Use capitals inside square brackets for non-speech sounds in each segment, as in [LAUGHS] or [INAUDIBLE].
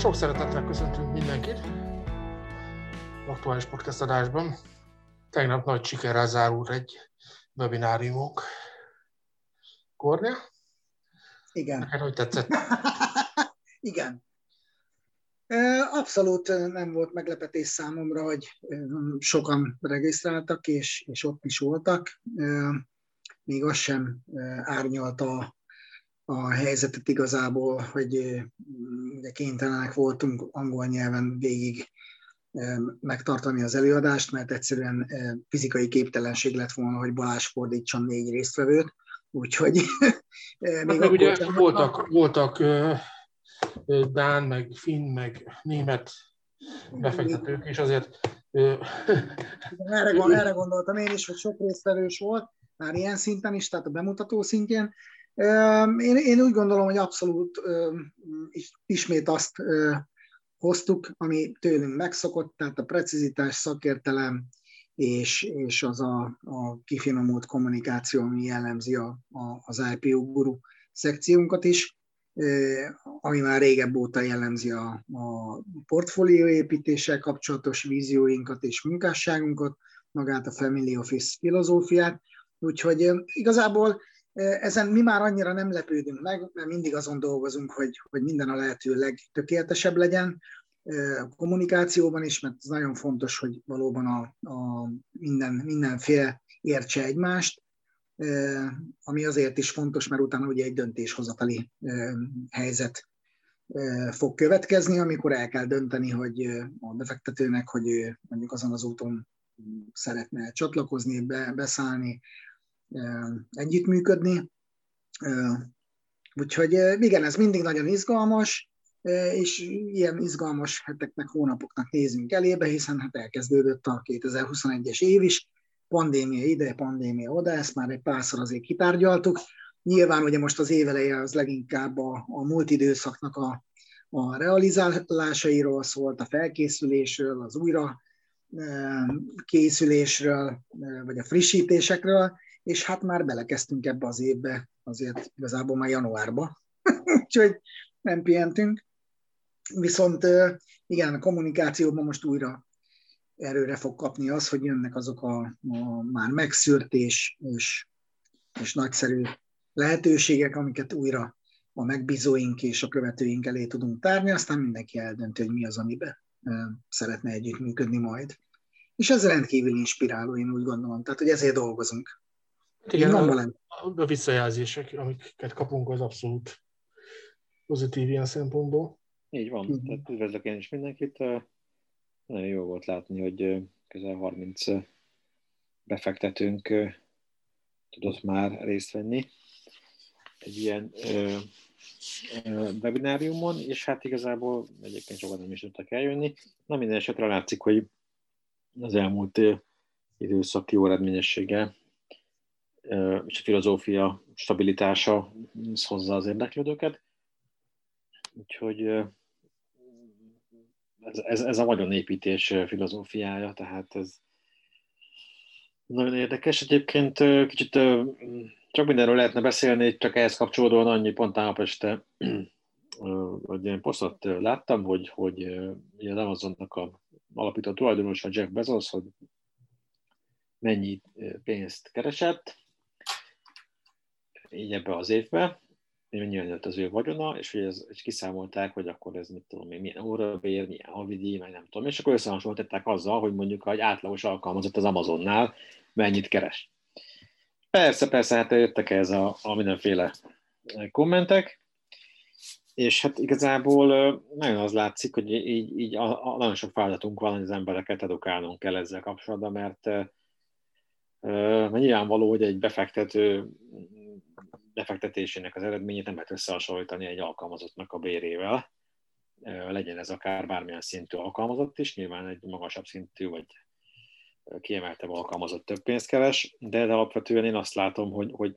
sok szeretettel köszöntünk mindenkit aktuális podcast adásban. Tegnap nagy sikerrel zárult egy webináriumok. Kornél? Igen. Neked hogy tetszett? [LAUGHS] Igen. Abszolút nem volt meglepetés számomra, hogy sokan regisztráltak, és, és ott is voltak. Még az sem árnyalta a helyzetet igazából, hogy ugye kénytelenek voltunk angol nyelven végig megtartani az előadást, mert egyszerűen fizikai képtelenség lett volna, hogy Balázs fordítson négy résztvevőt, úgyhogy még hát, ugye voltak, voltak Dán, meg Finn, meg német befektetők, és azért... erre, [LAUGHS] erre gondoltam én is, hogy sok résztvevős volt, már ilyen szinten is, tehát a bemutató szintjén. Én, én úgy gondolom, hogy abszolút ismét azt hoztuk, ami tőlünk megszokott, tehát a precizitás, szakértelem és, és az a, a kifinomult kommunikáció, ami jellemzi a, a, az IPO guru szekciónkat is, ami már régebb óta jellemzi a, a portfólióépítéssel kapcsolatos vízióinkat és munkásságunkat, magát a Family Office filozófiát. Úgyhogy igazából ezen mi már annyira nem lepődünk meg, mert mindig azon dolgozunk, hogy, hogy minden a lehető legtökéletesebb legyen a kommunikációban is, mert ez nagyon fontos, hogy valóban a, a minden, mindenféle értse egymást, ami azért is fontos, mert utána ugye egy döntéshozatali helyzet fog következni, amikor el kell dönteni, hogy a befektetőnek, hogy ő mondjuk azon az úton szeretne csatlakozni, be, beszállni, együttműködni. Úgyhogy igen, ez mindig nagyon izgalmas, és ilyen izgalmas heteknek, hónapoknak nézünk elébe, hiszen hát elkezdődött a 2021-es év is, pandémia ide, pandémia oda, ezt már egy párszor azért kitárgyaltuk. Nyilván ugye most az éveleje az leginkább a, a múlt időszaknak a, a realizálásairól szólt, a felkészülésről, az újra készülésről, vagy a frissítésekről, és hát már belekezdtünk ebbe az évbe, azért igazából már januárba, [LAUGHS] úgyhogy nem pihentünk. Viszont igen, a kommunikációban most újra erőre fog kapni az, hogy jönnek azok a, a már megszűrt és, és, és nagyszerű lehetőségek, amiket újra a megbízóink és a követőink elé tudunk tárni, aztán mindenki eldönti, hogy mi az, amiben szeretne együttműködni majd. És ez rendkívül inspiráló, én úgy gondolom. Tehát, hogy ezért dolgozunk. Igen, a, a visszajelzések, amiket kapunk, az abszolút pozitív ilyen szempontból. Így van, uh-huh. tehát üdvözlök én is mindenkit. Nagyon jó volt látni, hogy közel 30 befektetőnk tudott már részt venni egy ilyen ö, ö, webináriumon, és hát igazából egyébként sokan nem is tudtak eljönni. Na minden esetre látszik, hogy az elmúlt időszak jó eredményessége és a filozófia stabilitása hozza az érdeklődőket. Úgyhogy ez, ez, ez a vagyonépítés filozófiája, tehát ez nagyon érdekes. Egyébként kicsit csak mindenről lehetne beszélni, csak ehhez kapcsolódóan annyi pont este hogy én posztot láttam, hogy, hogy az Amazonnak a alapító tulajdonosa Jeff Bezos, hogy mennyi pénzt keresett, így ebbe az évbe, mennyi jött az ő vagyona, és hogy ez, és kiszámolták, hogy akkor ez mit tudom én, milyen órabér, milyen havidi, meg nem tudom, és akkor összehasonlították azzal, hogy mondjuk egy átlagos alkalmazott az Amazonnál mennyit keres. Persze, persze, hát jöttek ez a, a mindenféle kommentek, és hát igazából nagyon az látszik, hogy így, így a, a, nagyon sok feladatunk van, hogy az embereket edukálnunk kell ezzel kapcsolatban, mert, mert nyilvánvaló, hogy egy befektető befektetésének az eredményét nem lehet összehasonlítani egy alkalmazottnak a bérével. Legyen ez akár bármilyen szintű alkalmazott is, nyilván egy magasabb szintű vagy kiemeltebb alkalmazott több pénzt keres, de, de alapvetően én azt látom, hogy, hogy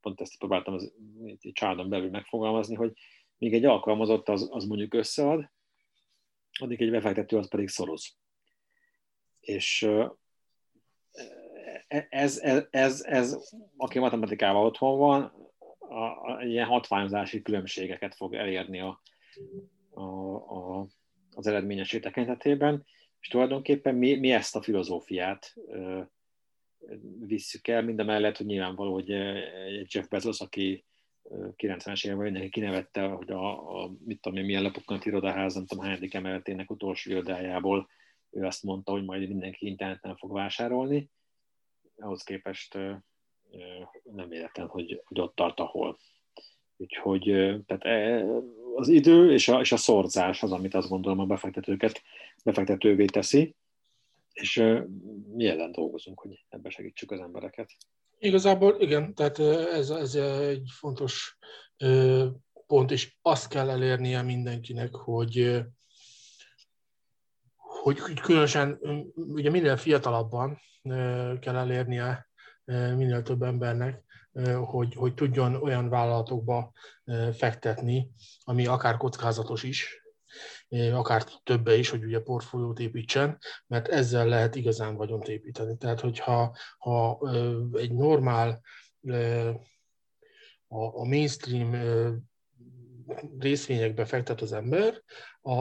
pont ezt próbáltam az, egy családon belül megfogalmazni, hogy még egy alkalmazott az, az mondjuk összead, addig egy befektető az pedig szoroz. És ez, ez, ez, ez, aki matematikával otthon van, a, a, ilyen hatványozási különbségeket fog elérni a, a, a, az eredményessé tekintetében, és tulajdonképpen mi, mi ezt a filozófiát ö, visszük el, mind a mellett, hogy nyilvánvaló, hogy Jeff Bezos, aki 90-es években mindenki kinevette, hogy a, a mit tudom én, milyen lepukkant irodaház, nem tudom hányadik emeletének utolsó irodájából ő azt mondta, hogy majd mindenki interneten fog vásárolni. Ahhoz képest nem véletlen, hogy, hogy ott tart, ahol. Úgyhogy tehát e, az idő és a, és a szorzás az, amit azt gondolom a befektetőket befektetővé teszi, és mi ellen dolgozunk, hogy ebbe segítsük az embereket. Igazából igen, tehát ez, ez egy fontos pont, és azt kell elérnie mindenkinek, hogy, hogy, különösen ugye minél fiatalabban kell elérnie minél több embernek, hogy, hogy tudjon olyan vállalatokba fektetni, ami akár kockázatos is, akár többe is, hogy ugye portfóliót építsen, mert ezzel lehet igazán vagyont építeni. Tehát, hogyha ha egy normál a mainstream részvényekbe fektet az ember,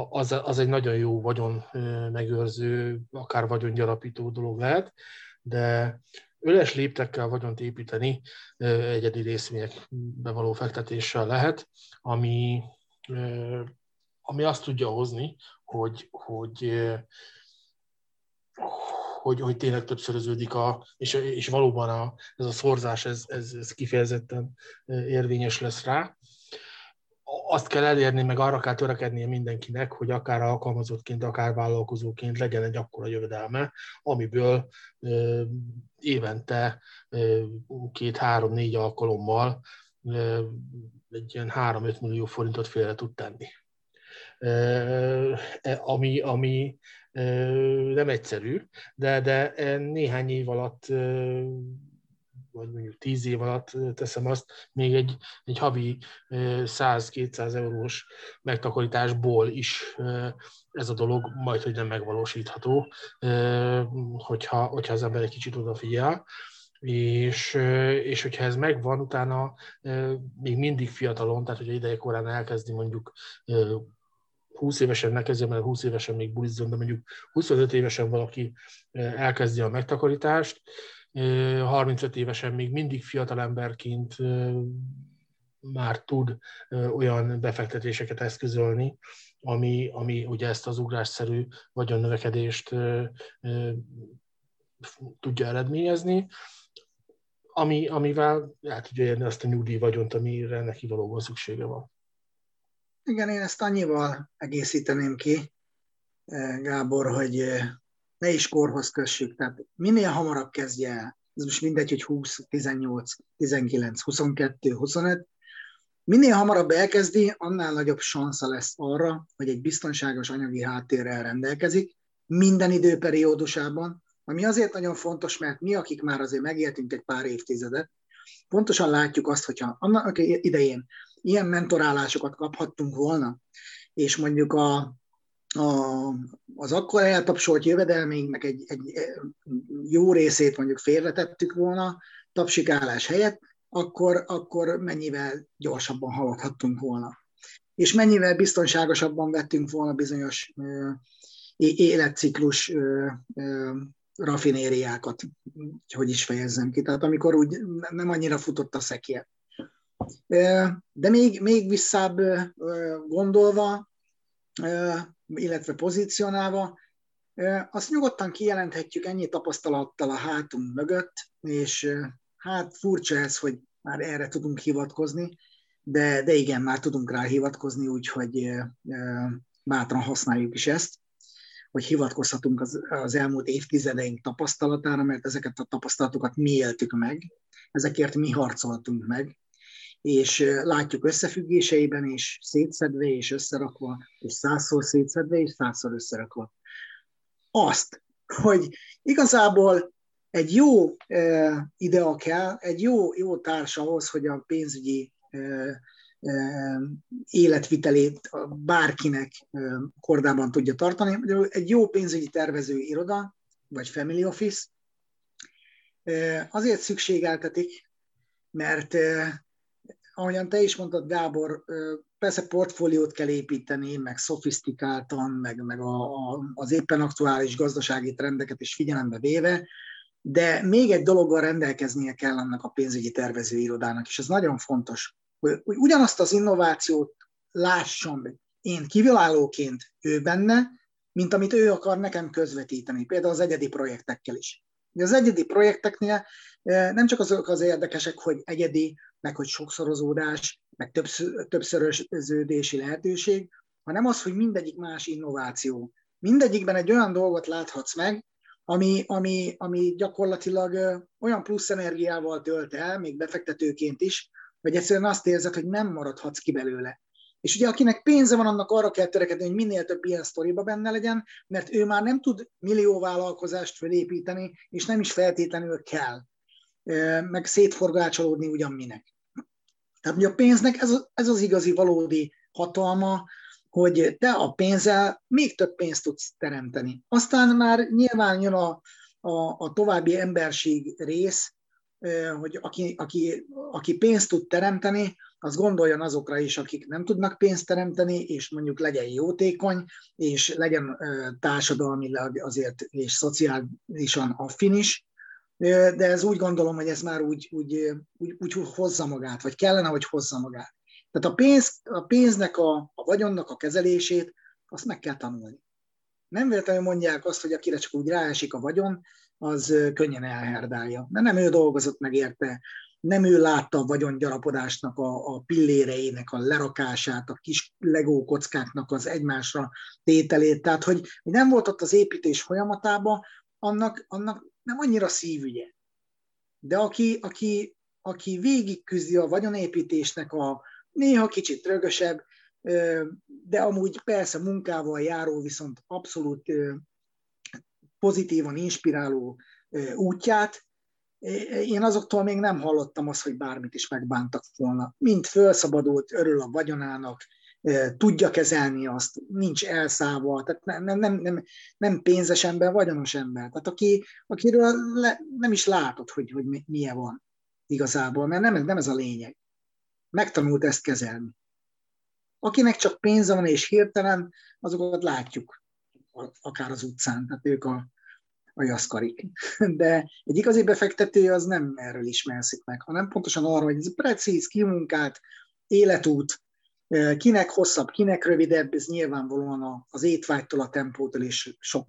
az, az egy nagyon jó vagyon megőrző, akár vagyongyarapító dolog lehet, de öles léptekkel vagyont építeni egyedi részvényekbe való fektetéssel lehet, ami ami azt tudja hozni, hogy, hogy, hogy, hogy tényleg többszöröződik, a, és, és valóban a, ez a szorzás, ez, ez, ez kifejezetten érvényes lesz rá. Azt kell elérni, meg arra kell törekednie mindenkinek, hogy akár alkalmazottként, akár vállalkozóként legyen egy akkora jövedelme, amiből évente két-három-négy alkalommal egy ilyen 3-5 millió forintot félre tud tenni. E, ami, ami nem egyszerű, de, de néhány év alatt vagy mondjuk tíz év alatt teszem azt, még egy, egy havi 100-200 eurós megtakarításból is ez a dolog majd, hogy nem megvalósítható, hogyha, hogyha az ember egy kicsit odafigyel. És, és hogyha ez megvan, utána még mindig fiatalon, tehát hogyha ideje korán elkezdi mondjuk 20 évesen ne kezdje, mert 20 évesen még bulizzon, de mondjuk 25 évesen valaki elkezdi a megtakarítást, 35 évesen még mindig fiatalemberként már tud olyan befektetéseket eszközölni, ami, ami ugye ezt az ugrásszerű vagyonnövekedést tudja eredményezni, ami, amivel el tudja érni azt a nyugdíj vagyont, amire neki valóban szüksége van. Igen, én ezt annyival egészíteném ki, Gábor, hogy ne is korhoz kössük, tehát minél hamarabb kezdje el, ez most mindegy, hogy 20, 18, 19, 22, 25, minél hamarabb elkezdi, annál nagyobb sansza lesz arra, hogy egy biztonságos anyagi háttérrel rendelkezik, minden időperiódusában, ami azért nagyon fontos, mert mi, akik már azért megéltünk egy pár évtizedet, pontosan látjuk azt, hogyha annak idején ilyen mentorálásokat kaphattunk volna, és mondjuk a, a, az akkor eltapsolt jövedelménknek egy, egy jó részét mondjuk félretettük volna tapsikálás helyett, akkor, akkor mennyivel gyorsabban haladhattunk volna. És mennyivel biztonságosabban vettünk volna bizonyos ö, életciklus ö, ö, rafinériákat, hogy is fejezzem ki. Tehát amikor úgy nem annyira futott a szekje. De még, még visszább gondolva, illetve pozícionálva, azt nyugodtan kijelenthetjük ennyi tapasztalattal a hátunk mögött, és hát furcsa ez, hogy már erre tudunk hivatkozni, de, de igen, már tudunk rá hivatkozni, úgyhogy bátran használjuk is ezt, hogy hivatkozhatunk az, az elmúlt évtizedeink tapasztalatára, mert ezeket a tapasztalatokat mi éltük meg, ezekért mi harcoltunk meg, és látjuk összefüggéseiben is, szétszedve és összerakva, és százszor szétszedve és százszor összerakva. Azt, hogy igazából egy jó e, idea kell, egy jó, jó társ ahhoz, hogy a pénzügyi e, életvitelét bárkinek e, kordában tudja tartani. Egy jó pénzügyi tervező iroda, vagy family office, e, azért szükségeltetik, mert ahogyan te is mondtad, Gábor, persze portfóliót kell építeni, meg szofisztikáltan, meg, meg a, a, az éppen aktuális gazdasági trendeket is figyelembe véve, de még egy dologgal rendelkeznie kell annak a pénzügyi tervezőirodának, és ez nagyon fontos, hogy, ugyanazt az innovációt lássam én kiválóként ő benne, mint amit ő akar nekem közvetíteni, például az egyedi projektekkel is. Az egyedi projekteknél nem csak azok az érdekesek, hogy egyedi, meg hogy sokszorozódás, meg többször, többszöröződési lehetőség, hanem az, hogy mindegyik más innováció. Mindegyikben egy olyan dolgot láthatsz meg, ami, ami, ami gyakorlatilag olyan plusz energiával tölt el, még befektetőként is, hogy egyszerűen azt érzed, hogy nem maradhatsz ki belőle. És ugye akinek pénze van, annak arra kell törekedni, hogy minél több ilyen sztoriba benne legyen, mert ő már nem tud millió vállalkozást felépíteni, és nem is feltétlenül kell. Meg szétforgácsolódni ugyan minek. Tehát ugye a pénznek ez, ez az igazi, valódi hatalma, hogy te a pénzzel még több pénzt tudsz teremteni. Aztán már nyilván jön a, a, a további emberség rész, hogy aki, aki, aki pénzt tud teremteni, az gondoljon azokra is, akik nem tudnak pénzt teremteni, és mondjuk legyen jótékony, és legyen társadalmilag azért és szociálisan affin is, de ez úgy gondolom, hogy ez már úgy, úgy, úgy, úgy hozza magát, vagy kellene, hogy hozza magát. Tehát a, pénz, a pénznek, a, a vagyonnak a kezelését, azt meg kell tanulni. Nem véletlenül mondják azt, hogy akire csak úgy ráesik a vagyon, az könnyen elherdálja. De nem ő dolgozott meg érte, nem ő látta a vagyongyarapodásnak a, a pilléreinek a lerakását, a kis legó kockáknak az egymásra tételét, tehát hogy nem volt ott az építés folyamatában, annak, annak nem annyira szívügye. De aki, aki, aki végig küzdi a vagyonépítésnek a néha kicsit rögösebb, de amúgy persze munkával járó, viszont abszolút pozitívan inspiráló útját, én azoktól még nem hallottam azt, hogy bármit is megbántak volna. Mind fölszabadult, örül a vagyonának, tudja kezelni azt, nincs elszállva, tehát nem, nem, nem, nem pénzes ember, vagyonos ember. Tehát aki, akiről le, nem is látod, hogy, hogy milyen van igazából, mert nem, nem ez a lényeg. Megtanult ezt kezelni. Akinek csak pénze van és hirtelen, azokat látjuk akár az utcán, tehát ők a, a jaszkarik. De egy igazi befektető az nem erről ismerszik meg, hanem pontosan arra, hogy ez precíz, kimunkált életút, kinek hosszabb, kinek rövidebb, ez nyilvánvalóan az étvágytól, a tempótól és sok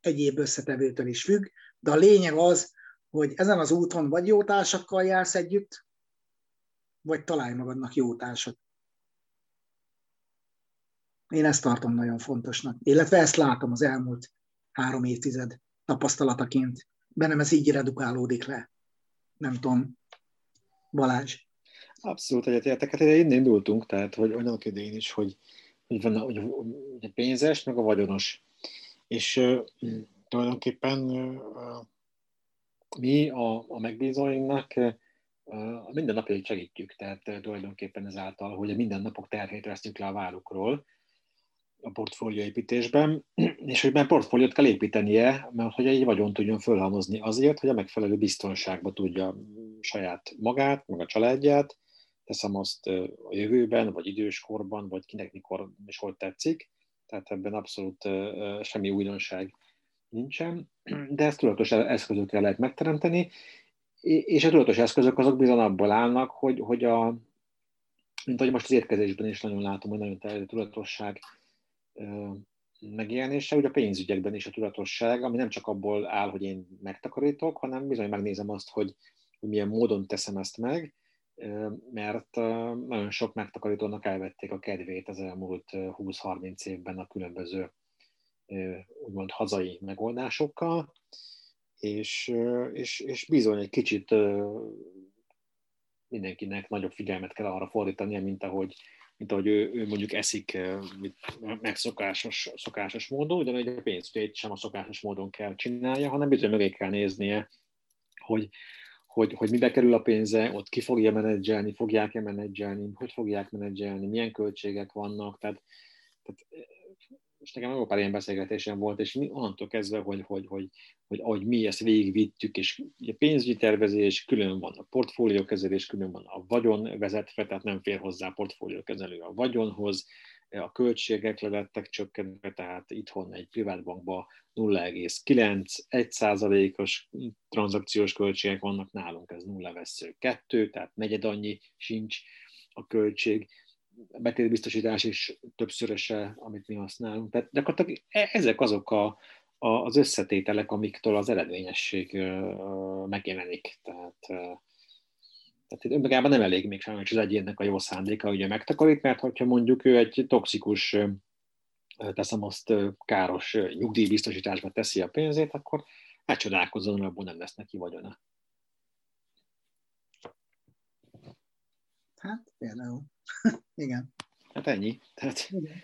egyéb összetevőtől is függ, de a lényeg az, hogy ezen az úton vagy jó társakkal jársz együtt, vagy találj magadnak jó társat. Én ezt tartom nagyon fontosnak, illetve ezt látom az elmúlt három évtized tapasztalataként. Bennem ez így redukálódik le. Nem tudom. Balázs. Abszolút egyetértek. Hát innen indultunk, tehát hogy annak idején is, hogy, hogy van hogy, a pénzes, meg a vagyonos. És uh, tulajdonképpen mi a, a megbízóinknak uh, a mindennapjait segítjük, tehát uh, tulajdonképpen ezáltal, hogy a mindennapok terhét vesztjük le a vállukról, a portfólióépítésben, [CLEARS THROAT] és hogy már portfóliót kell építenie, mert hogy egy vagyon tudjon fölhalmozni azért, hogy a megfelelő biztonságba tudja saját magát, meg a családját, teszem azt a jövőben, vagy időskorban, vagy kinek mikor és hol tetszik, tehát ebben abszolút semmi újdonság nincsen, de ezt tudatos eszközökkel lehet megteremteni, és a tudatos eszközök azok bizony abból állnak, hogy, hogy a, mint ahogy most az érkezésben is nagyon látom, hogy nagyon terjedő tudatosság megjelenése, ugye a pénzügyekben is a tudatosság, ami nem csak abból áll, hogy én megtakarítok, hanem bizony megnézem azt, hogy milyen módon teszem ezt meg, mert nagyon sok megtakarítónak elvették a kedvét az elmúlt 20-30 évben a különböző úgymond hazai megoldásokkal, és, és, és bizony egy kicsit mindenkinek nagyobb figyelmet kell arra fordítania, mint ahogy mint ahogy ő, ő mondjuk eszik megszokásos szokásos módon, ugyanúgy a pénzügyét sem a szokásos módon kell csinálja, hanem bizony mögé kell néznie, hogy, hogy, hogy mibe kerül a pénze, ott ki fogja menedzselni, fogják-e menedzselni, hogy fogják menedzselni, milyen költségek vannak, tehát, tehát és nekem jó pár ilyen beszélgetésem volt, és mi onnantól kezdve, hogy, hogy, hogy, hogy ahogy mi ezt végigvittük, és a pénzügyi tervezés, külön van a portfóliókezelés, külön van a vagyon vezetve, tehát nem fér hozzá portfóliókezelő a vagyonhoz, a költségek lelettek csökkentve, tehát itthon egy privátbankban 0,9, 1 os tranzakciós költségek vannak, nálunk ez 0 vesző 2, tehát negyed annyi sincs a költség, betétbiztosítás is többszöröse, amit mi használunk. Tehát gyakorlatilag e, ezek azok a, a, az összetételek, amiktől az eredményesség megjelenik. Tehát tehát itt önmagában nem elég még sajnos az egyénnek a jó szándéka, ugye megtakarít, mert hogyha mondjuk ő egy toxikus, teszem azt káros nyugdíjbiztosításba teszi a pénzét, akkor hát csodálkozzon, abból nem lesz neki vagyona. Hát például. [LAUGHS] Igen. Hát ennyi. Tehát, Igen.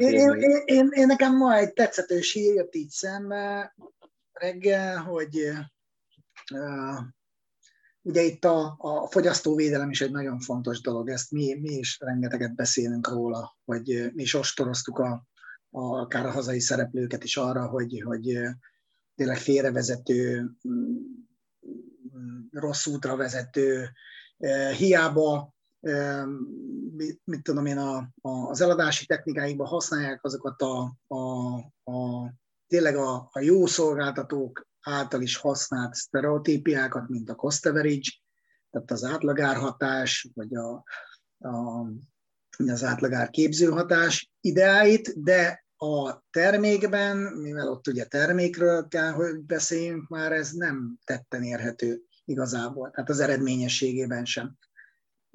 Én, én, én, én, én, nekem ma egy tetszetős hír jött így szembe reggel, hogy uh, Ugye itt a, a fogyasztóvédelem is egy nagyon fontos dolog, ezt mi, mi is rengeteget beszélünk róla, hogy mi is ostoroztuk a, a, akár a hazai szereplőket is arra, hogy, hogy tényleg félrevezető, rossz útra vezető, hiába mit, mit tudom én, a, a, az eladási technikáikban használják azokat a, a, a tényleg a, a jó szolgáltatók által is használt sztereotípiákat, mint a cost average, tehát az átlagárhatás, vagy a, a, az átlagár képzőhatás ideáit, de a termékben, mivel ott ugye termékről kell, hogy beszéljünk már, ez nem tetten érhető igazából, tehát az eredményességében sem.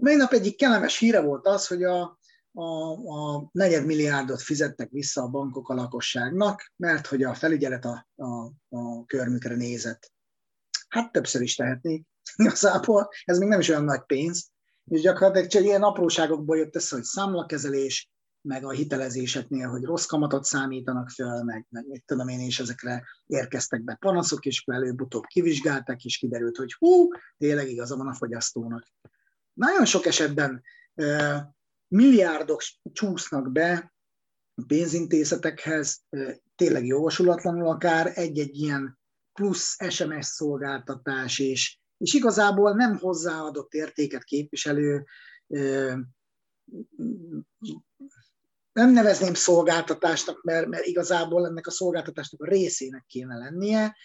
Mai nap egyik kellemes híre volt az, hogy a, a, a negyed milliárdot fizettek vissza a bankok a lakosságnak, mert hogy a felügyelet a, a, a körmükre nézett. Hát többször is tehetnék [LAUGHS] igazából, ez még nem is olyan nagy pénz, és gyakorlatilag csak ilyen apróságokból jött össze, hogy számlakezelés, meg a hitelezéseknél, hogy rossz kamatot számítanak föl, meg, meg mit tudom én, és ezekre érkeztek be panaszok, és előbb-utóbb kivizsgálták, és kiderült, hogy hú, tényleg igaza van a fogyasztónak. Nagyon sok esetben milliárdok csúsznak be pénzintézetekhez, tényleg jósulatlanul akár egy-egy ilyen plusz SMS szolgáltatás, és, és igazából nem hozzáadott értéket képviselő, nem nevezném szolgáltatásnak, mert, mert igazából ennek a szolgáltatásnak a részének kéne lennie,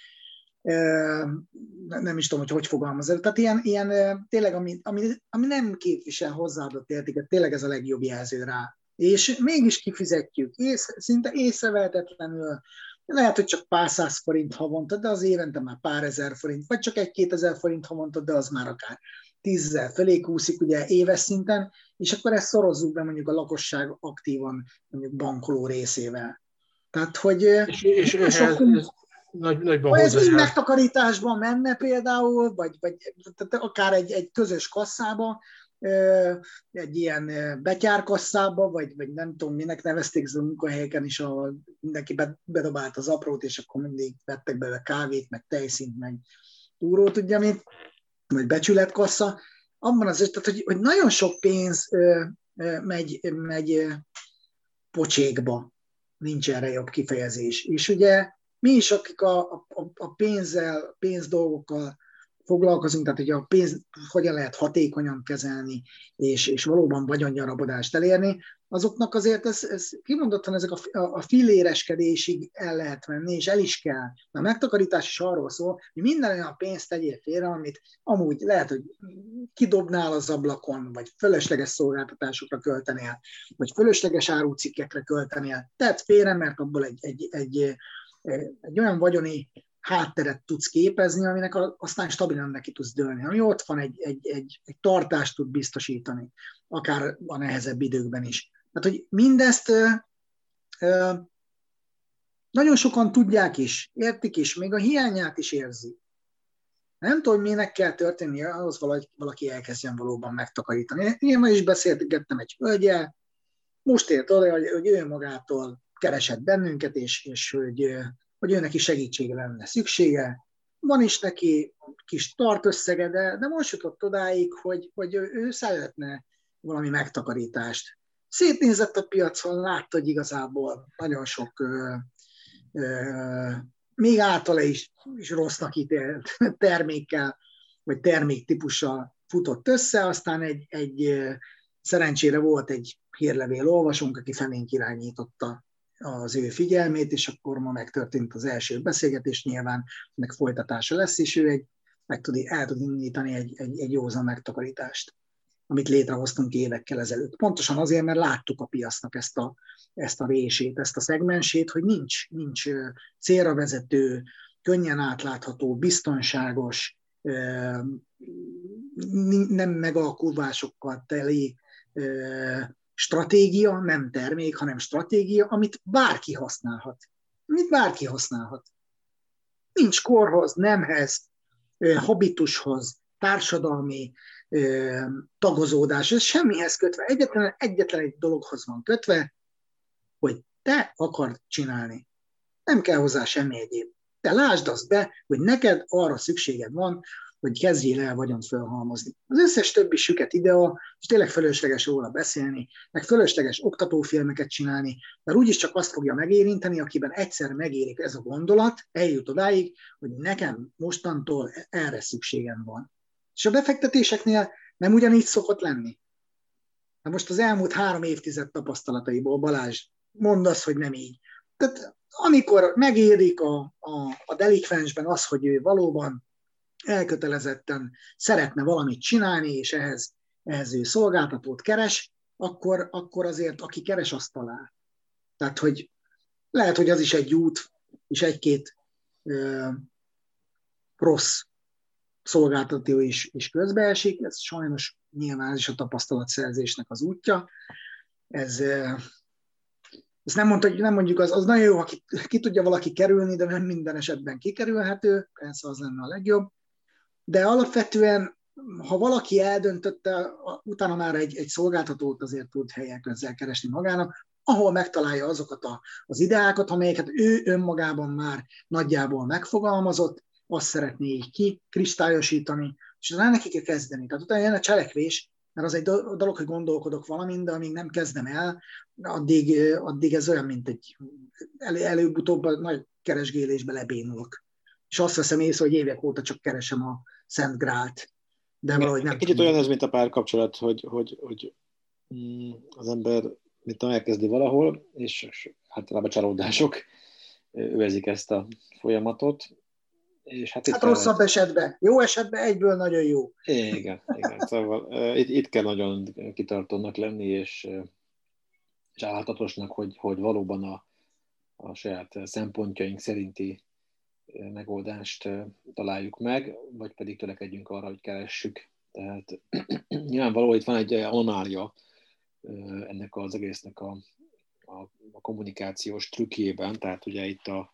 nem is tudom, hogy hogy fogalmazok. Tehát ilyen, ilyen tényleg, ami, ami, ami nem képvisel hozzáadott értéket, tényleg ez a legjobb jelző rá. És mégis kifizetjük, ész, szinte észrevehetetlenül, lehet, hogy csak pár száz forint havonta, de az évente már pár ezer forint, vagy csak egy-két ezer forint havonta, de az már akár tízzel fölé kúszik ugye éves szinten, és akkor ezt szorozzuk be mondjuk a lakosság aktívan mondjuk bankoló részével. Tehát, hogy és, és ehhez, ez, nagy, nagyban ez így megtakarításban menne például, vagy, vagy tehát akár egy, egy közös kasszába, egy ilyen betyárkasszába, vagy, vagy nem tudom, minek nevezték a munkahelyeken is, ahol mindenki bedobált az aprót, és akkor mindig vettek bele kávét, meg tejszint, meg túrót, ugye mit, vagy becsületkassa. Abban az tehát, hogy, hogy nagyon sok pénz megy, megy pocsékba, nincs erre jobb kifejezés. És ugye mi is, akik a, a, a pénzzel, pénzdolgokkal foglalkozunk, tehát hogy a pénz hogyan lehet hatékonyan kezelni, és, és valóban vagyongyarabodást elérni, azoknak azért ez, ez kimondottan ezek a, a, filéreskedésig el lehet venni, és el is kell. A megtakarítás is arról szól, hogy minden olyan pénzt tegyél félre, amit amúgy lehet, hogy kidobnál az ablakon, vagy fölösleges szolgáltatásokra költenél, vagy fölösleges árucikkekre költenél. Tehát félre, mert abból egy, egy, egy egy olyan vagyoni hátteret tudsz képezni, aminek aztán stabilan neki tudsz dőlni, ami ott van, egy, egy, egy, egy tartást tud biztosítani, akár a nehezebb időkben is. Tehát, hogy mindezt ö, ö, nagyon sokan tudják is, értik is, még a hiányát is érzi. Nem tudom, minek kell történni, ahhoz valaki, valaki elkezdjen valóban megtakarítani. Én ma is beszélgettem egy hölgyel, most ért oda, hogy, hogy ő magától keresett bennünket, és, és hogy, hogy ő neki segítségre lenne szüksége. Van is neki kis tartösszege, de, de most jutott odáig, hogy, hogy ő szeretne valami megtakarítást. szétnézett a piacon, látta, hogy igazából nagyon sok ö, ö, még általa is, is rossznak ítélt termékkel, vagy terméktípussal futott össze, aztán egy, egy szerencsére volt egy hírlevél olvasónk, aki felénk irányította az ő figyelmét, és akkor ma megtörtént az első beszélgetés, nyilván meg folytatása lesz, és ő egy, meg tud, el tud indítani egy, egy, egy józan megtakarítást, amit létrehoztunk évekkel ezelőtt. Pontosan azért, mert láttuk a piacnak ezt a, ezt a rését, ezt a szegmensét, hogy nincs, nincs célra vezető, könnyen átlátható, biztonságos, nem megalkuvásokkal teli stratégia, nem termék, hanem stratégia, amit bárki használhat. Amit bárki használhat. Nincs korhoz, nemhez, habitushoz, társadalmi tagozódás, ez semmihez kötve. Egyetlen, egyetlen egy dologhoz van kötve, hogy te akard csinálni. Nem kell hozzá semmi egyéb. Te lásd azt be, hogy neked arra szükséged van, hogy kezdjél el vagyont felhalmozni. Az összes többi süket idea, és tényleg fölösleges róla beszélni, meg fölösleges oktatófilmeket csinálni, mert úgyis csak azt fogja megérinteni, akiben egyszer megérik ez a gondolat, eljut odáig, hogy nekem mostantól erre szükségem van. És a befektetéseknél nem ugyanígy szokott lenni. Na most az elmúlt három évtized tapasztalataiból Balázs mondd azt, hogy nem így. Tehát amikor megérik a, a, a delikvensben az, hogy ő valóban elkötelezetten szeretne valamit csinálni, és ehhez, ehhez ő szolgáltatót keres, akkor, akkor azért aki keres, azt talál. Tehát, hogy lehet, hogy az is egy út, és egy-két ö, rossz szolgáltató is, is közbeesik, ez sajnos nyilván ez is a tapasztalatszerzésnek az útja. Ez, ez nem, mondta, hogy nem mondjuk, az, az nagyon jó, ha ki, ki tudja valaki kerülni, de nem minden esetben kikerülhető, persze az lenne a legjobb de alapvetően, ha valaki eldöntötte, utána már egy, egy szolgáltatót azért tud helyek ezzel keresni magának, ahol megtalálja azokat a, az ideákat, amelyeket ő önmagában már nagyjából megfogalmazott, azt szeretné így kikristályosítani, és utána neki kell kezdeni. Tehát utána jön a cselekvés, mert az egy dolog, hogy gondolkodok valamin, de amíg nem kezdem el, addig, addig ez olyan, mint egy elő, előbb-utóbb nagy keresgélésbe lebénulok. És azt veszem észre, hogy évek óta csak keresem a, Szent Grált. De valahogy nem Kicsit olyan ez, mint a párkapcsolat, hogy, hogy, hogy mm, az ember mint elkezdi valahol, és általában csalódások övezik ezt a folyamatot. És hát, hát rosszabb kell... esetben. Jó esetben egyből nagyon jó. Igen, igen. Szóval itt, itt kell nagyon kitartónak lenni, és, és állhatatosnak, hogy, hogy valóban a, a saját szempontjaink szerinti megoldást találjuk meg, vagy pedig törekedjünk arra, hogy keressük. Tehát [CLEARS THROAT] nyilvánvaló, itt van egy anomália ennek az egésznek a, a, a kommunikációs trükkjében, tehát ugye itt a,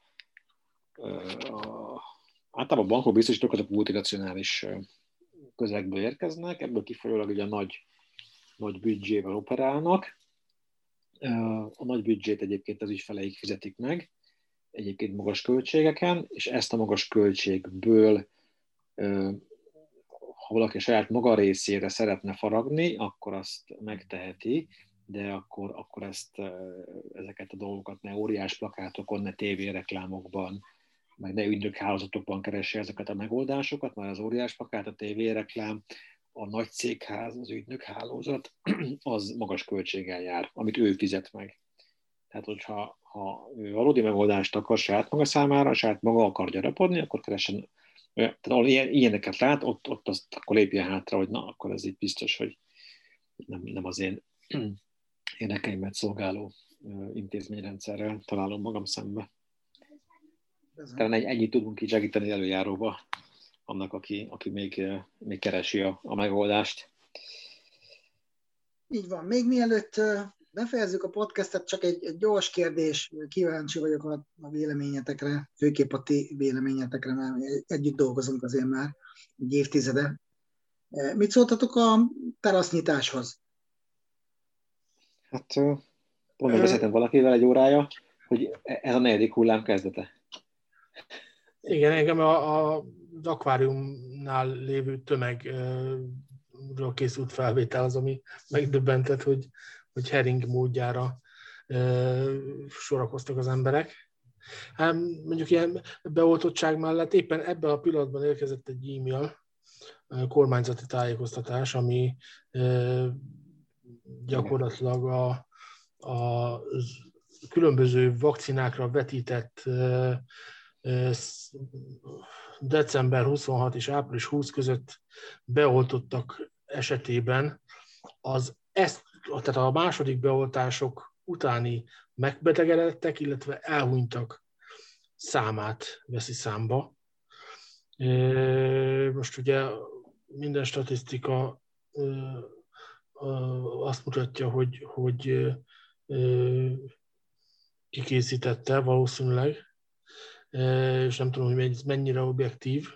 a általában a bankok biztosítók azok multinacionális közegből érkeznek, ebből kifolyólag ugye nagy, nagy büdzsével operálnak. A nagy büdzsét egyébként az ügyfeleik fizetik meg, egyébként magas költségeken, és ezt a magas költségből, ha valaki saját maga részére szeretne faragni, akkor azt megteheti, de akkor, akkor ezt, ezeket a dolgokat ne óriás plakátokon, ne tévéreklámokban, meg ne ügynökhálózatokban keresse ezeket a megoldásokat, mert az óriás plakát, a tévéreklám, a nagy cégház, az ügynökhálózat, [CLEARS THROAT] az magas költséggel jár, amit ő fizet meg. Tehát, hogyha ha valódi megoldást akar saját maga számára, saját maga akar gyarapodni, akkor keresen, tehát ahol ilyen, ilyeneket lát, ott, ott azt akkor lépje hátra, hogy na, akkor ez itt biztos, hogy nem, nem az én [CLEARS THROAT] érdekeimet szolgáló intézményrendszerrel találom magam szembe. Talán egy, ennyit tudunk így segíteni előjáróba annak, aki, aki még, még keresi a, a megoldást. Így van. Még mielőtt befejezzük a podcastet, csak egy, egy gyors kérdés, kíváncsi vagyok a, a véleményetekre, főképp a ti véleményetekre, mert együtt dolgozunk azért már egy évtizede. E, mit szóltatok a terasznyitáshoz? Hát pont beszéltem valakivel egy órája, hogy ez a negyedik hullám kezdete. Igen, engem a, a, az akváriumnál lévő tömegről készült felvétel az, ami megdöbbentett, hogy hogy hering módjára sorakoztak az emberek. Hát mondjuk ilyen beoltottság mellett éppen ebben a pillanatban érkezett egy e-mail, kormányzati tájékoztatás, ami gyakorlatilag a, a különböző vakcinákra vetített december 26 és április 20 között beoltottak esetében az ezt, tehát a második beoltások utáni megbetegedettek, illetve elhunytak számát veszi számba. Most ugye minden statisztika azt mutatja, hogy, hogy kikészítette valószínűleg, és nem tudom, hogy ez mennyire objektív,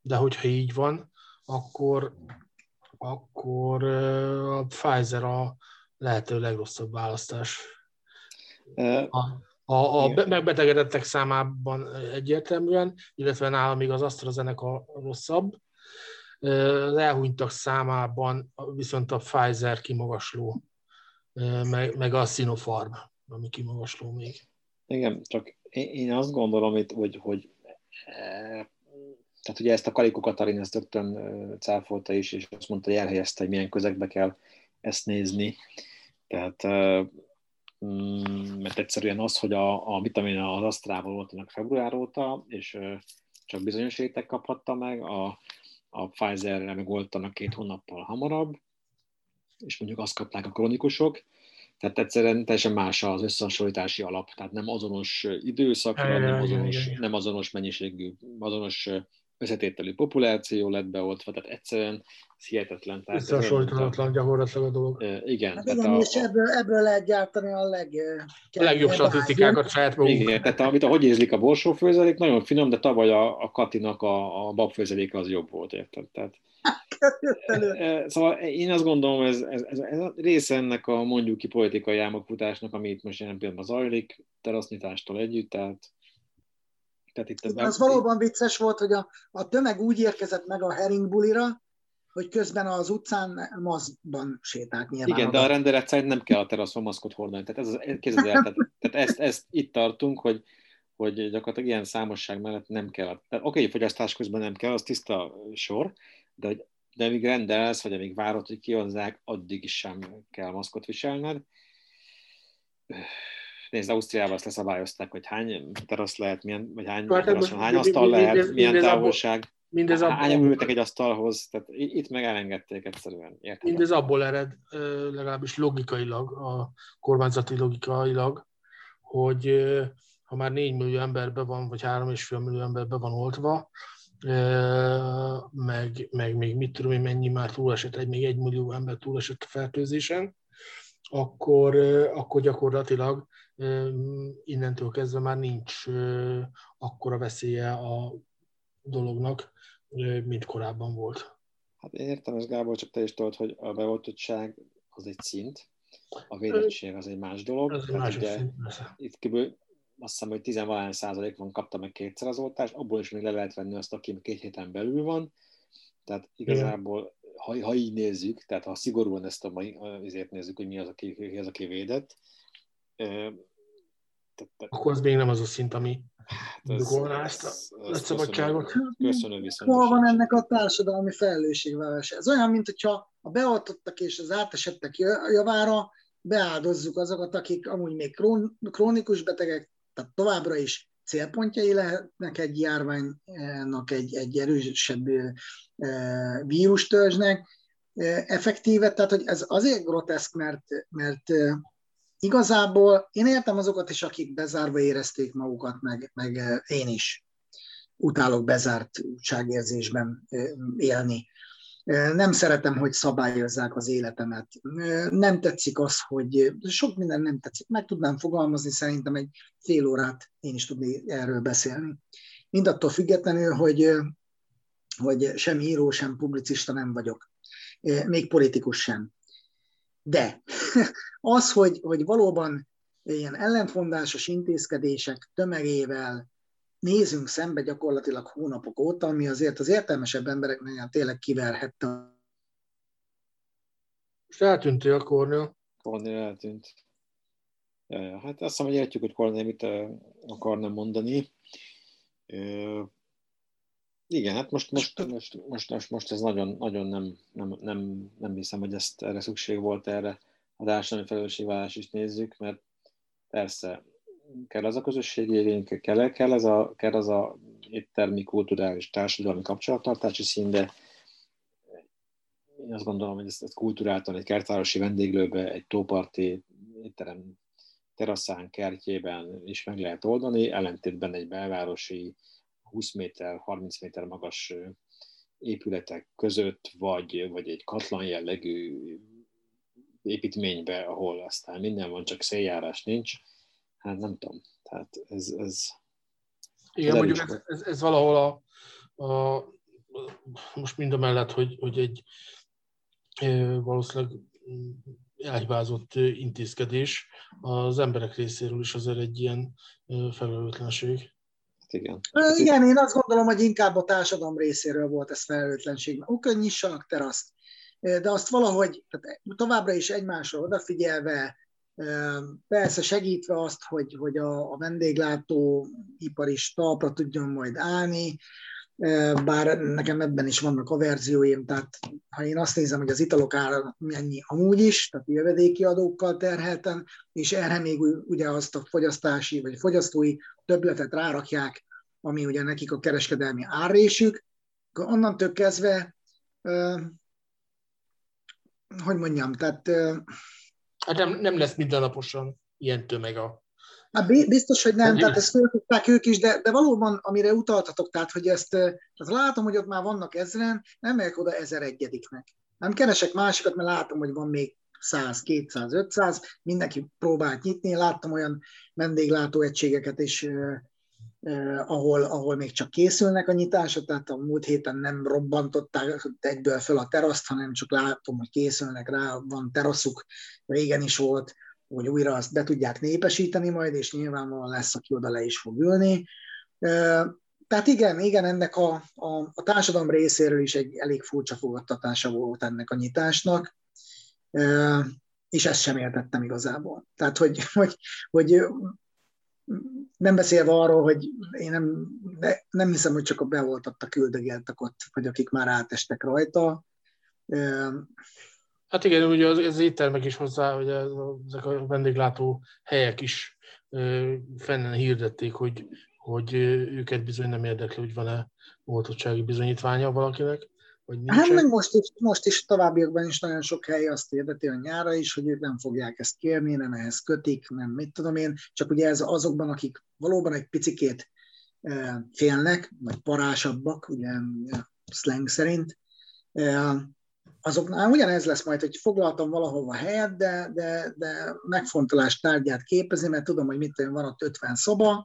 de hogyha így van, akkor, akkor a Pfizer a lehető legrosszabb választás. A, a, a megbetegedettek számában egyértelműen, illetve nálam még az AstraZeneca rosszabb, az elhunytak számában viszont a Pfizer kimagasló, meg, meg a Sinopharm, ami kimagasló még. Igen, csak én azt gondolom, hogy, hogy, hogy tehát ugye ezt a Kalikó Katalin ezt rögtön cáfolta is, és azt mondta, hogy elhelyezte, hogy milyen közegbe kell ezt nézni. Tehát mm, mert egyszerűen az, hogy a, a vitamin az Asztrával volt február óta, és csak bizonyos réteg kaphatta meg, a, a Pfizer-re meg oltanak két hónappal hamarabb, és mondjuk azt kapták a kronikusok, tehát egyszerűen teljesen más az összehasonlítási alap, tehát nem azonos időszakra, nem azonos, nem azonos mennyiségű, azonos összetételű populáció lett beoltva, tehát egyszerűen ez hihetetlen. Összehasonlítatlan gyakorlatilag a dolog. E, igen. Hát igen, a, és ebből, ebből lehet gyártani a leg, a legjobb statisztikákat saját magunk. Igen, tehát amit a, hogy érzlik a borsófőzelék, nagyon finom, de tavaly a, a Katinak a, a babfőzelék az jobb volt, érted? Tehát, Szóval én azt gondolom, ez, ez, ez, ez része ennek a mondjuk ki politikai álmokfutásnak, ami itt most jelen pillanatban zajlik, terasznyitástól együtt, tehát tehát itt Igen, az valóban vicces volt, hogy a, a tömeg úgy érkezett meg a heringbulira, hogy közben az utcán maszkban sétált nyilván. Igen, de a rendelet szerint nem kell a teraszon maszkot hordani. Tehát, ez az, képzeld el, tehát, tehát ezt, ezt, itt tartunk, hogy, hogy gyakorlatilag ilyen számosság mellett nem kell. Tehát oké, okay, fogyasztás közben nem kell, az tiszta sor, de, hogy, de amíg rendelsz, vagy amíg várod, hogy kihozzák, addig is sem kell maszkot viselned Nézd, Ausztriában azt leszabályozták, hogy hány terasz lehet, milyen, vagy hány, hát, teraszon, hány asztal lehet, mindez, milyen mindez távolság. Mindez abból, hányan ültek egy asztalhoz, tehát itt meg elengedték egyszerűen. Érted? Mindez abból ered, legalábbis logikailag, a kormányzati logikailag, hogy ha már 4 millió emberbe van, vagy 3,5 millió emberbe van oltva, meg, meg még mit tudom én, mennyi már túlesett, egy, még egy millió ember túlesett a fertőzésen, akkor, akkor gyakorlatilag innentől kezdve már nincs akkora veszélye a dolognak, mint korábban volt. Hát én értem ez Gábor, csak te is tudod, hogy a beoltottság az egy szint, a védettség az egy más dolog. Ez más ugye, itt kb. azt hiszem, hogy 10 százalék van kapta meg kétszer az oltást, abból is még le lehet venni azt, aki két héten belül van. Tehát igazából, ha, ha így nézzük, tehát ha szigorúan ezt a mai, azért nézzük, hogy mi az, aki, ki az, aki védett, akkor az még nem az a szint, ami dugolná ezt a szabadságot. Köszönöm viszont. Hol van ennek a társadalmi felelősségvállalás? Ez olyan, mint hogyha a beoltottak és az átesettek javára beáldozzuk azokat, akik amúgy még krónikus betegek, tehát továbbra is célpontjai lehetnek egy járványnak, egy, egy erősebb vírustörzsnek, effektíve, tehát hogy ez azért groteszk, mert, mert igazából én értem azokat is, akik bezárva érezték magukat, meg, meg én is utálok bezártságérzésben élni. Nem szeretem, hogy szabályozzák az életemet. Nem tetszik az, hogy sok minden nem tetszik. Meg tudnám fogalmazni szerintem egy fél órát én is tudni erről beszélni. Mindattól függetlenül, hogy, hogy sem író, sem publicista nem vagyok. Még politikus sem. De [LAUGHS] az, hogy, hogy valóban ilyen ellentmondásos intézkedések tömegével nézünk szembe gyakorlatilag hónapok óta, ami azért az értelmesebb embereknek tényleg kiverhette. Most eltűntél a kornél. Kornél eltűnt. Ja, ja, hát azt hiszem, hogy értjük, hogy Kornél mit akarna mondani. Igen, hát most, most, most, most, most, most ez nagyon, nagyon nem, nem, nem, nem hiszem, hogy ezt erre szükség volt erre a társadalmi felelősségvállás is nézzük, mert persze kell az a közösségi igény, kell, kell, ez a, kell az a éttermi, kulturális, társadalmi kapcsolattartási szín, de én azt gondolom, hogy ezt, ezt kulturáltan egy kertvárosi vendéglőbe, egy tóparti étterem teraszán, kertjében is meg lehet oldani, ellentétben egy belvárosi 20 méter, 30 méter magas épületek között, vagy, vagy egy katlan jellegű építménybe, ahol aztán minden van, csak széljárás nincs, hát nem tudom. Tehát ez, ez igen, mondjuk ez, ez, ez valahol a, a, most mind a mellett, hogy, hogy egy valószínűleg elhibázott intézkedés az emberek részéről is azért egy ilyen felelőtlenség. Hát igen. Igen, én azt gondolom, hogy inkább a társadalom részéről volt ez felelőtlenség. Ukön nyissanak teraszt, de azt valahogy tehát továbbra is egymásra odafigyelve, persze segítve azt, hogy, hogy a, a vendéglátó ipar is talpra tudjon majd állni, bár nekem ebben is vannak a verzióim, tehát ha én azt nézem, hogy az italok ára mennyi amúgy is, tehát jövedéki adókkal terhelten, és erre még ugye azt a fogyasztási vagy fogyasztói többletet rárakják, ami ugye nekik a kereskedelmi árrésük, akkor onnantól kezdve, hogy mondjam, tehát... Hát nem, nem lesz mindennaposan ilyen tömeg a Hát biztos, hogy nem, tehát ezt föltudták ők is, de, de valóban, amire utaltatok, tehát hogy ezt, tehát látom, hogy ott már vannak ezeren, nem megyek oda ezer egyediknek. Nem keresek másikat, mert látom, hogy van még 100, 200, 500, mindenki próbált nyitni, láttam olyan vendéglátó egységeket is, ahol, ahol még csak készülnek a nyitások, tehát a múlt héten nem robbantották egyből föl a teraszt, hanem csak látom, hogy készülnek rá, van teraszuk, régen is volt, hogy újra azt be tudják népesíteni majd, és nyilvánvalóan lesz, aki oda le is fog ülni. Tehát igen, igen, ennek a, a, a társadalom részéről is egy elég furcsa fogadtatása volt ennek a nyitásnak, és ezt sem értettem igazából. Tehát, hogy, [LAUGHS] hogy, hogy nem beszélve arról, hogy én nem, nem hiszem, hogy csak a beoltattak küldögéltek ott, vagy akik már átestek rajta. Hát igen, ugye az, az éttermek is hozzá, hogy ezek a vendéglátó helyek is fennen hirdették, hogy, hogy őket bizony nem érdekli, hogy van-e oltottsági bizonyítványa valakinek. Vagy hát meg most is, most is továbbiakban is nagyon sok hely azt hirdeti a nyára is, hogy ők nem fogják ezt kérni, nem ehhez kötik, nem mit tudom én, csak ugye ez azokban, akik valóban egy picikét félnek, vagy parásabbak, ugye slang szerint, azoknál ugyanez lesz majd, hogy foglaltam valahova helyet, de, de, de megfontolás tárgyát képezi, mert tudom, hogy mit van ott 50 szoba,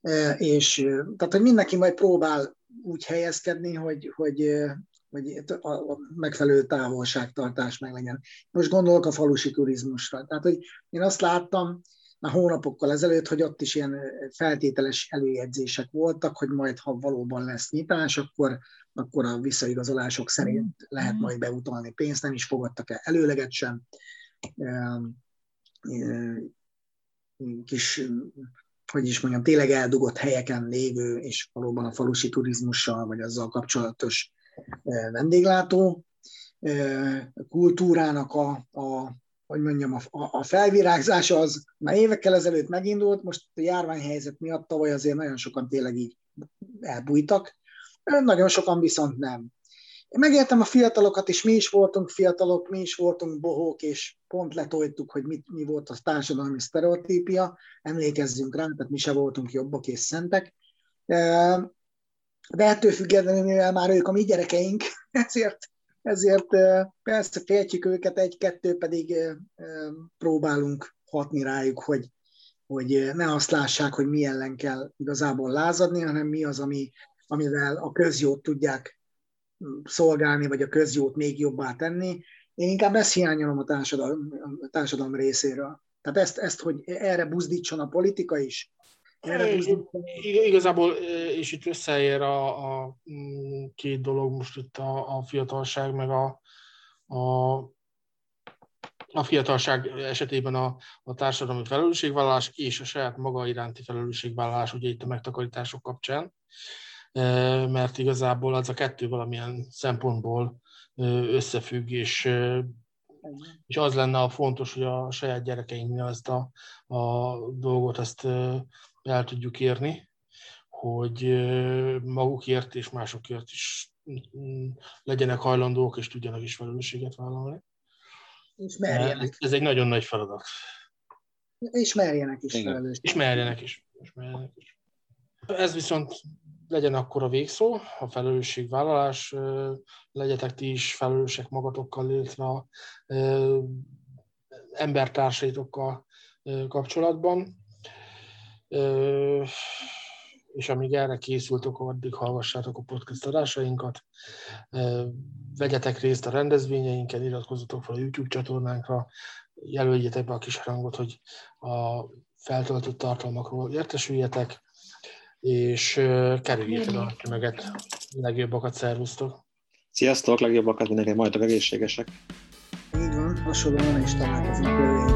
e, és tehát, hogy mindenki majd próbál úgy helyezkedni, hogy, hogy, hogy a megfelelő távolságtartás meg legyen. Most gondolok a falusi turizmusra. Tehát, hogy én azt láttam, már hónapokkal ezelőtt, hogy ott is ilyen feltételes előjegyzések voltak, hogy majd, ha valóban lesz nyitás, akkor, akkor a visszaigazolások szerint lehet majd beutalni pénzt, nem is fogadtak el előleget sem. Kis, hogy is mondjam, tényleg eldugott helyeken lévő, és valóban a falusi turizmussal, vagy azzal kapcsolatos vendéglátó kultúrának a, a hogy mondjam, a, a felvirágzása az már évekkel ezelőtt megindult, most a járványhelyzet miatt tavaly azért nagyon sokan tényleg így elbújtak, nagyon sokan viszont nem. Én megértem a fiatalokat, és mi is voltunk fiatalok, mi is voltunk bohók, és pont letoltuk, hogy mit, mi volt a társadalmi sztereotípia, emlékezzünk rá, tehát mi se voltunk jobbak és szentek. De ettől függetlenül, mivel már ők a mi gyerekeink, [LAUGHS] ezért ezért persze féltjük őket, egy-kettő pedig próbálunk hatni rájuk, hogy, hogy ne azt lássák, hogy mi ellen kell igazából lázadni, hanem mi az, ami, amivel a közjót tudják szolgálni, vagy a közjót még jobbá tenni. Én inkább ezt hiányolom a társadalom, a társadalom részéről. Tehát ezt, ezt, hogy erre buzdítson a politika is, Igazából, és itt összeér a, a mm, két dolog, most itt a, a fiatalság, meg a, a a fiatalság esetében a, a társadalmi felelősségvállalás és a saját maga iránti felelősségvállalás, ugye itt a megtakarítások kapcsán, mert igazából az a kettő valamilyen szempontból összefügg, és, és az lenne a fontos, hogy a saját gyerekeinknél ezt a, a dolgot ezt el tudjuk érni, hogy magukért és másokért is mm, legyenek hajlandók, és tudjanak is felelősséget vállalni. És merjenek. Ez egy nagyon nagy feladat. És merjenek is felelősséget. És merjenek is. És merjenek is. Ez viszont legyen akkor a végszó, a felelősségvállalás, legyetek ti is felelősek magatokkal, illetve a embertársaitokkal kapcsolatban. És amíg erre készültek, addig hallgassátok a podcast adásainkat, vegyetek részt a rendezvényeinken, iratkozzatok fel a YouTube csatornánkra, jelöljétek be a kis hangot, hogy a feltöltött tartalmakról értesüljetek, és kerüljétek a tömeget. Legjobbakat szervusztok! Sziasztok, legjobbakat mindenki, majdok egészségesek! Így van, hasonlóan is találkozunk jövő!